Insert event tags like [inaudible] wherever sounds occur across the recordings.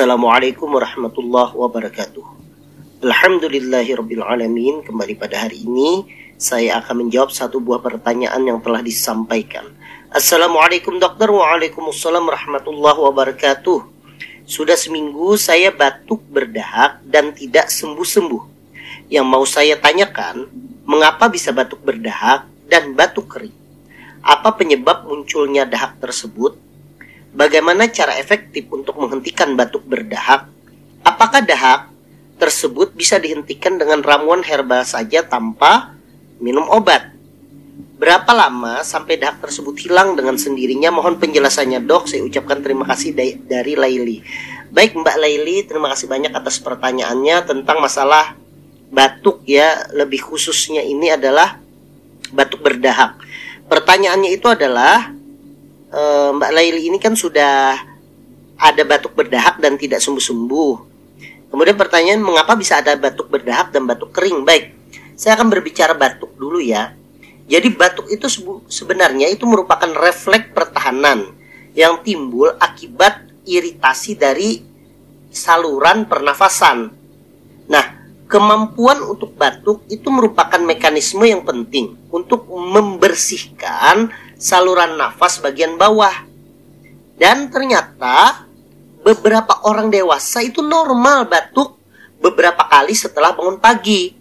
Assalamualaikum warahmatullahi wabarakatuh. Alhamdulillahirrabbilalamin Kembali pada hari ini Saya akan menjawab satu buah pertanyaan yang telah disampaikan Assalamualaikum dokter Waalaikumsalam warahmatullahi wabarakatuh Sudah seminggu saya batuk berdahak dan tidak sembuh-sembuh Yang mau saya tanyakan Mengapa bisa batuk berdahak dan batuk kering? Apa penyebab munculnya dahak tersebut? Bagaimana cara efektif untuk menghentikan batuk berdahak? Apakah dahak tersebut bisa dihentikan dengan ramuan herbal saja tanpa minum obat? Berapa lama sampai dahak tersebut hilang dengan sendirinya? Mohon penjelasannya dok. Saya ucapkan terima kasih dari Laili. Baik Mbak Laili, terima kasih banyak atas pertanyaannya tentang masalah batuk ya. Lebih khususnya ini adalah batuk berdahak. Pertanyaannya itu adalah uh, Mbak Laili ini kan sudah ada batuk berdahak dan tidak sembuh-sembuh. Kemudian pertanyaan mengapa bisa ada batuk berdahak dan batuk kering? Baik, saya akan berbicara batuk dulu ya. Jadi batuk itu sebenarnya itu merupakan refleks pertahanan yang timbul akibat iritasi dari saluran pernafasan. Nah, kemampuan untuk batuk itu merupakan mekanisme yang penting untuk membersihkan saluran nafas bagian bawah. Dan ternyata beberapa orang dewasa itu normal batuk beberapa kali setelah bangun pagi.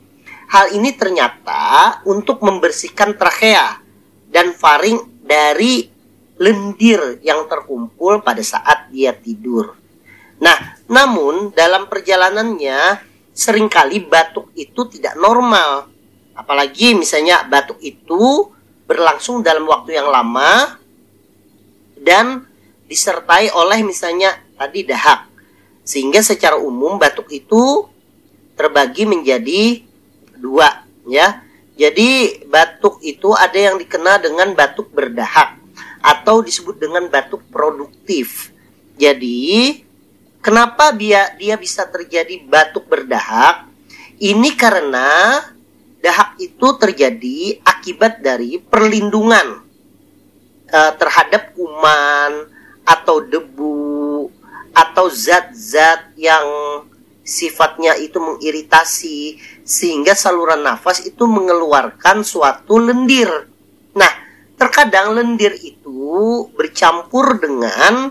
Hal ini ternyata untuk membersihkan trachea dan faring dari lendir yang terkumpul pada saat dia tidur. Nah, namun dalam perjalanannya sering kali batuk itu tidak normal. Apalagi misalnya batuk itu berlangsung dalam waktu yang lama dan disertai oleh misalnya tadi dahak. Sehingga secara umum batuk itu terbagi menjadi dua ya. Jadi batuk itu ada yang dikenal dengan batuk berdahak atau disebut dengan batuk produktif. Jadi kenapa dia dia bisa terjadi batuk berdahak? Ini karena dahak itu terjadi akibat dari perlindungan uh, terhadap kuman atau debu atau zat-zat yang sifatnya itu mengiritasi sehingga saluran nafas itu mengeluarkan suatu lendir. Nah, terkadang lendir itu bercampur dengan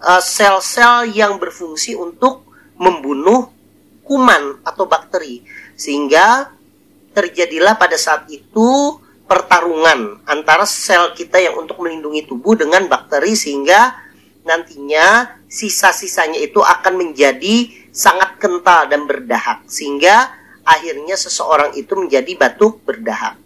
sel-sel uh, yang berfungsi untuk membunuh kuman atau bakteri sehingga terjadilah pada saat itu pertarungan antara sel kita yang untuk melindungi tubuh dengan bakteri sehingga nantinya sisa-sisanya itu akan menjadi sangat kental dan berdahak sehingga akhirnya seseorang itu menjadi batuk berdahak.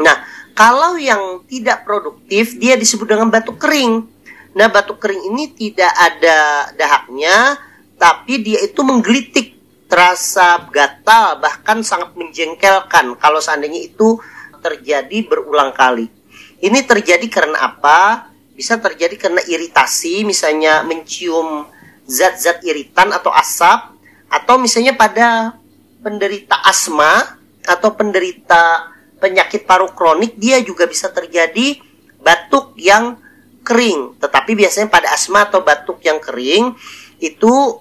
Nah, kalau yang tidak produktif dia disebut dengan batuk kering. Nah, batuk kering ini tidak ada dahaknya tapi dia itu menggelitik terasa gatal bahkan sangat menjengkelkan kalau seandainya itu terjadi berulang kali. Ini terjadi karena apa? Bisa terjadi karena iritasi, misalnya mencium zat-zat iritan atau asap, atau misalnya pada penderita asma atau penderita penyakit paru kronik, dia juga bisa terjadi batuk yang kering. Tetapi biasanya pada asma atau batuk yang kering itu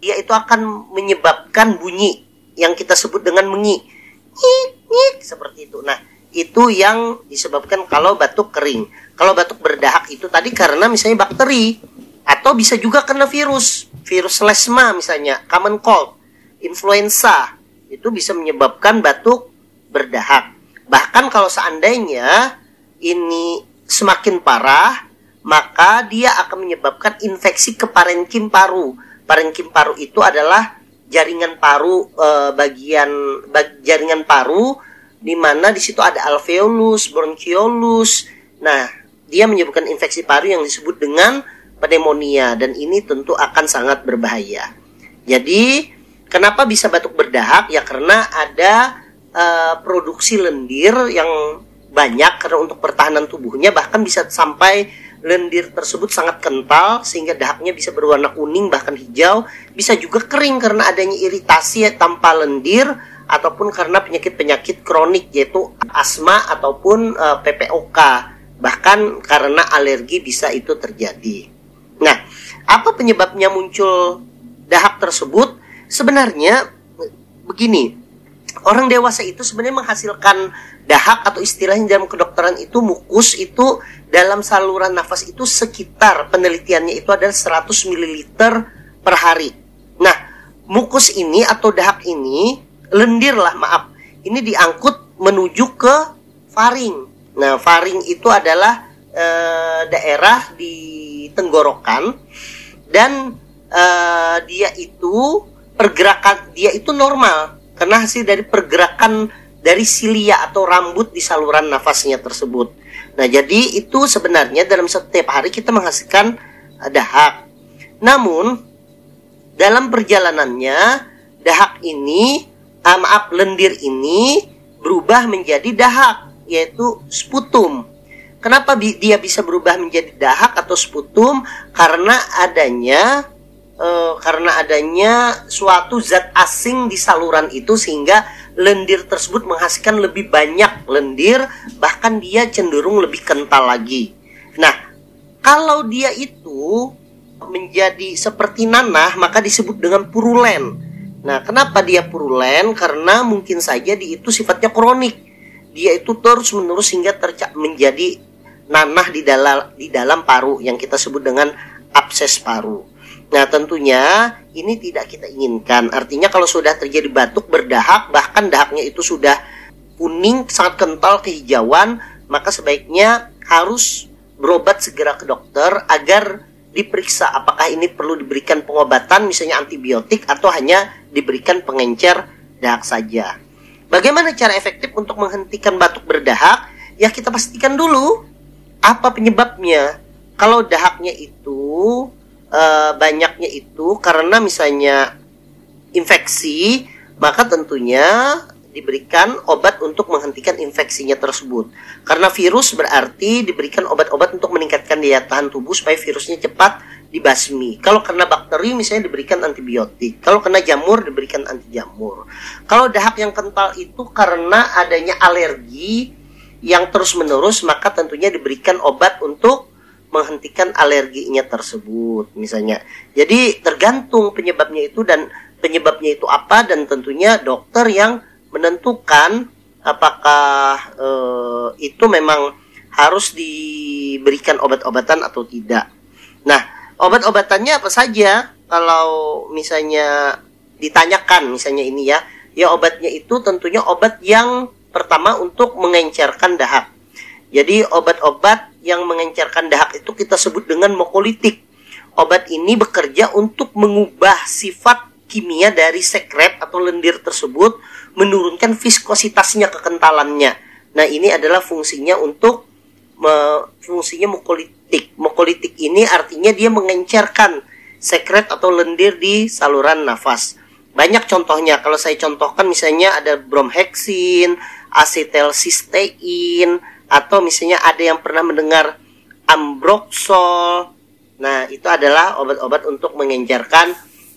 dia itu akan menyebabkan bunyi yang kita sebut dengan mengi. Nyik, seperti itu. Nah, itu yang disebabkan kalau batuk kering. Kalau batuk berdahak itu tadi karena misalnya bakteri atau bisa juga karena virus, virus lesma misalnya, common cold, influenza. Itu bisa menyebabkan batuk berdahak. Bahkan kalau seandainya ini semakin parah, maka dia akan menyebabkan infeksi ke parenkim paru parenkim paru itu adalah jaringan paru e, bagian bag, jaringan paru di mana di situ ada alveolus, bronchiolus. Nah, dia menyebabkan infeksi paru yang disebut dengan pneumonia dan ini tentu akan sangat berbahaya. Jadi, kenapa bisa batuk berdahak? Ya karena ada e, produksi lendir yang banyak karena untuk pertahanan tubuhnya bahkan bisa sampai lendir tersebut sangat kental sehingga dahaknya bisa berwarna kuning bahkan hijau, bisa juga kering karena adanya iritasi tanpa lendir ataupun karena penyakit-penyakit kronik yaitu asma ataupun e, PPOK bahkan karena alergi bisa itu terjadi. Nah, apa penyebabnya muncul dahak tersebut? Sebenarnya begini orang dewasa itu sebenarnya menghasilkan dahak atau istilahnya dalam kedokteran itu mukus itu dalam saluran nafas itu sekitar penelitiannya itu adalah 100 ml per hari. Nah, mukus ini atau dahak ini lendir lah maaf. Ini diangkut menuju ke faring. Nah, faring itu adalah e, daerah di tenggorokan dan e, dia itu pergerakan dia itu normal karena hasil dari pergerakan dari silia atau rambut di saluran nafasnya tersebut. Nah, jadi itu sebenarnya dalam setiap hari kita menghasilkan dahak. Namun dalam perjalanannya dahak ini, ah, maaf lendir ini berubah menjadi dahak yaitu sputum. Kenapa dia bisa berubah menjadi dahak atau sputum? Karena adanya uh, karena adanya suatu zat asing di saluran itu sehingga lendir tersebut menghasilkan lebih banyak lendir bahkan dia cenderung lebih kental lagi. Nah, kalau dia itu menjadi seperti nanah maka disebut dengan purulen. Nah, kenapa dia purulen? Karena mungkin saja di itu sifatnya kronik. Dia itu terus menerus hingga tercak menjadi nanah di dalam di dalam paru yang kita sebut dengan abses paru. Nah, tentunya ini tidak kita inginkan. Artinya kalau sudah terjadi batuk berdahak, bahkan dahaknya itu sudah kuning, sangat kental kehijauan, maka sebaiknya harus berobat segera ke dokter agar diperiksa apakah ini perlu diberikan pengobatan misalnya antibiotik atau hanya diberikan pengencer dahak saja. Bagaimana cara efektif untuk menghentikan batuk berdahak? Ya kita pastikan dulu apa penyebabnya. Kalau dahaknya itu uh, banyaknya itu karena misalnya infeksi, maka tentunya diberikan obat untuk menghentikan infeksinya tersebut. Karena virus berarti diberikan obat-obat untuk meningkatkan daya tahan tubuh supaya virusnya cepat dibasmi. Kalau kena bakteri misalnya diberikan antibiotik. Kalau kena jamur diberikan anti jamur. Kalau dahak yang kental itu karena adanya alergi yang terus-menerus maka tentunya diberikan obat untuk menghentikan alerginya tersebut misalnya. Jadi tergantung penyebabnya itu dan penyebabnya itu apa dan tentunya dokter yang menentukan apakah e, itu memang harus diberikan obat-obatan atau tidak. Nah, obat-obatannya apa saja? Kalau misalnya ditanyakan misalnya ini ya, ya obatnya itu tentunya obat yang pertama untuk mengencerkan dahak. Jadi obat-obat yang mengencerkan dahak itu kita sebut dengan mokolitik. Obat ini bekerja untuk mengubah sifat kimia dari sekret atau lendir tersebut, menurunkan viskositasnya, kekentalannya. Nah, ini adalah fungsinya untuk me, fungsinya mokolitik. Mokolitik ini artinya dia mengencerkan sekret atau lendir di saluran nafas. Banyak contohnya. Kalau saya contohkan misalnya ada bromhexin, acetylcysteine, atau misalnya ada yang pernah mendengar ambroxol. Nah, itu adalah obat-obat untuk mengencerkan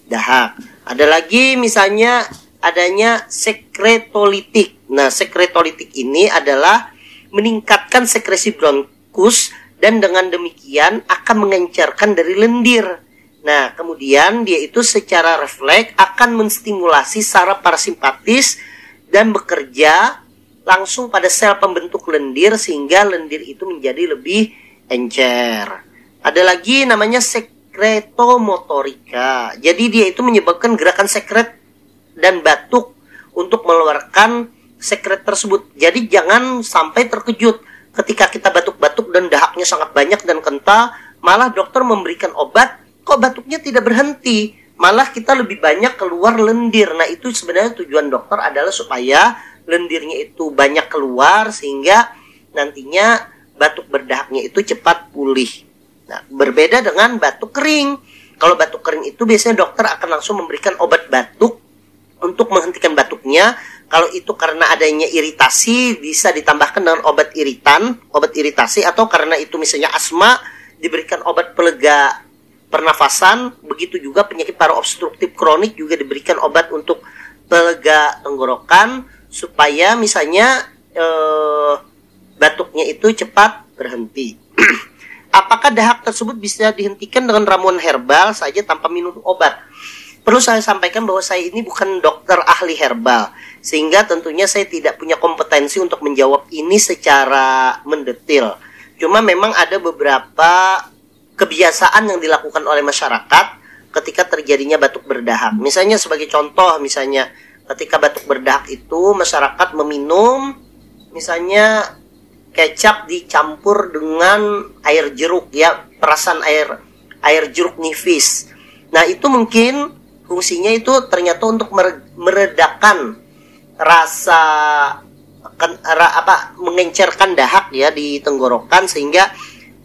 dahak. Ada lagi misalnya adanya sekretolitik. Nah, sekretolitik ini adalah meningkatkan sekresi bronkus dan dengan demikian akan mengencerkan dari lendir. Nah, kemudian dia itu secara refleks akan menstimulasi saraf parasimpatis dan bekerja langsung pada sel pembentuk lendir sehingga lendir itu menjadi lebih encer. Ada lagi namanya sekretomotorika. Jadi dia itu menyebabkan gerakan sekret dan batuk untuk mengeluarkan sekret tersebut. Jadi jangan sampai terkejut ketika kita batuk-batuk dan dahaknya sangat banyak dan kental, malah dokter memberikan obat, kok batuknya tidak berhenti. Malah kita lebih banyak keluar lendir. Nah, itu sebenarnya tujuan dokter adalah supaya lendirnya itu banyak keluar sehingga nantinya batuk berdahaknya itu cepat pulih. Nah, berbeda dengan batuk kering. Kalau batuk kering itu biasanya dokter akan langsung memberikan obat batuk untuk menghentikan batuknya. Kalau itu karena adanya iritasi bisa ditambahkan dengan obat iritan, obat iritasi atau karena itu misalnya asma diberikan obat pelega pernafasan. Begitu juga penyakit paru obstruktif kronik juga diberikan obat untuk pelega tenggorokan supaya misalnya eh, batuknya itu cepat berhenti. [clears throat] Apakah dahak tersebut bisa dihentikan dengan ramuan herbal saja tanpa minum obat? Perlu saya sampaikan bahwa saya ini bukan dokter ahli herbal, sehingga tentunya saya tidak punya kompetensi untuk menjawab ini secara mendetil. Cuma memang ada beberapa kebiasaan yang dilakukan oleh masyarakat ketika terjadinya batuk berdahak. Misalnya sebagai contoh, misalnya ketika batuk berdahak itu masyarakat meminum misalnya kecap dicampur dengan air jeruk ya, perasan air air jeruk nipis. Nah, itu mungkin fungsinya itu ternyata untuk meredakan rasa apa mengencerkan dahak ya di tenggorokan sehingga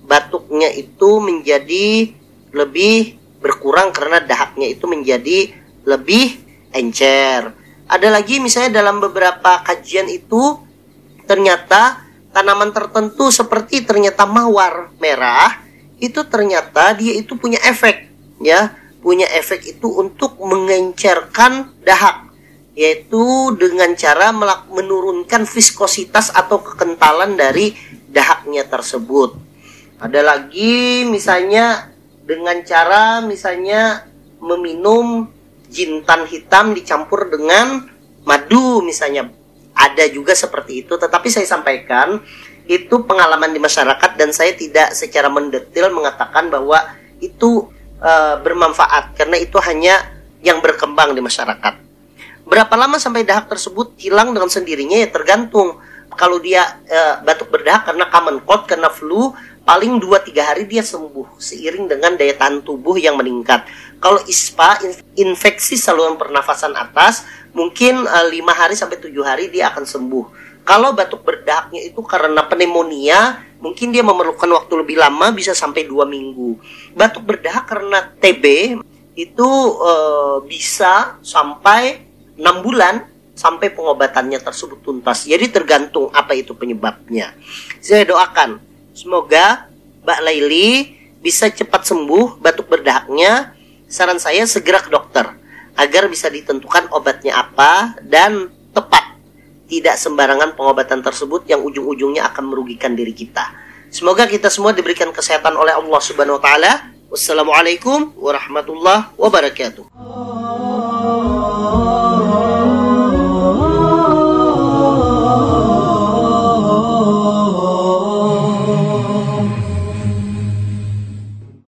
batuknya itu menjadi lebih berkurang karena dahaknya itu menjadi lebih encer. Ada lagi misalnya dalam beberapa kajian itu ternyata tanaman tertentu seperti ternyata mawar merah itu ternyata dia itu punya efek ya punya efek itu untuk mengencerkan dahak yaitu dengan cara menurunkan viskositas atau kekentalan dari dahaknya tersebut. Ada lagi misalnya dengan cara misalnya meminum jintan hitam dicampur dengan madu misalnya. Ada juga seperti itu, tetapi saya sampaikan itu pengalaman di masyarakat dan saya tidak secara mendetil mengatakan bahwa itu uh, bermanfaat karena itu hanya yang berkembang di masyarakat. Berapa lama sampai dahak tersebut hilang dengan sendirinya ya tergantung. Kalau dia uh, batuk berdahak karena common cold, karena flu, paling 2-3 hari dia sembuh seiring dengan daya tahan tubuh yang meningkat. Kalau ISPA, infeksi saluran pernafasan atas, mungkin eh, 5 hari sampai 7 hari dia akan sembuh. Kalau batuk berdahaknya itu karena pneumonia, mungkin dia memerlukan waktu lebih lama bisa sampai dua minggu. Batuk berdahak karena TB itu e, bisa sampai enam bulan sampai pengobatannya tersebut tuntas. Jadi tergantung apa itu penyebabnya. Saya doakan semoga Mbak Laili bisa cepat sembuh batuk berdahaknya. Saran saya segera ke dokter agar bisa ditentukan obatnya apa dan tepat tidak sembarangan pengobatan tersebut yang ujung-ujungnya akan merugikan diri kita. Semoga kita semua diberikan kesehatan oleh Allah Subhanahu wa taala. Wassalamualaikum warahmatullahi wabarakatuh.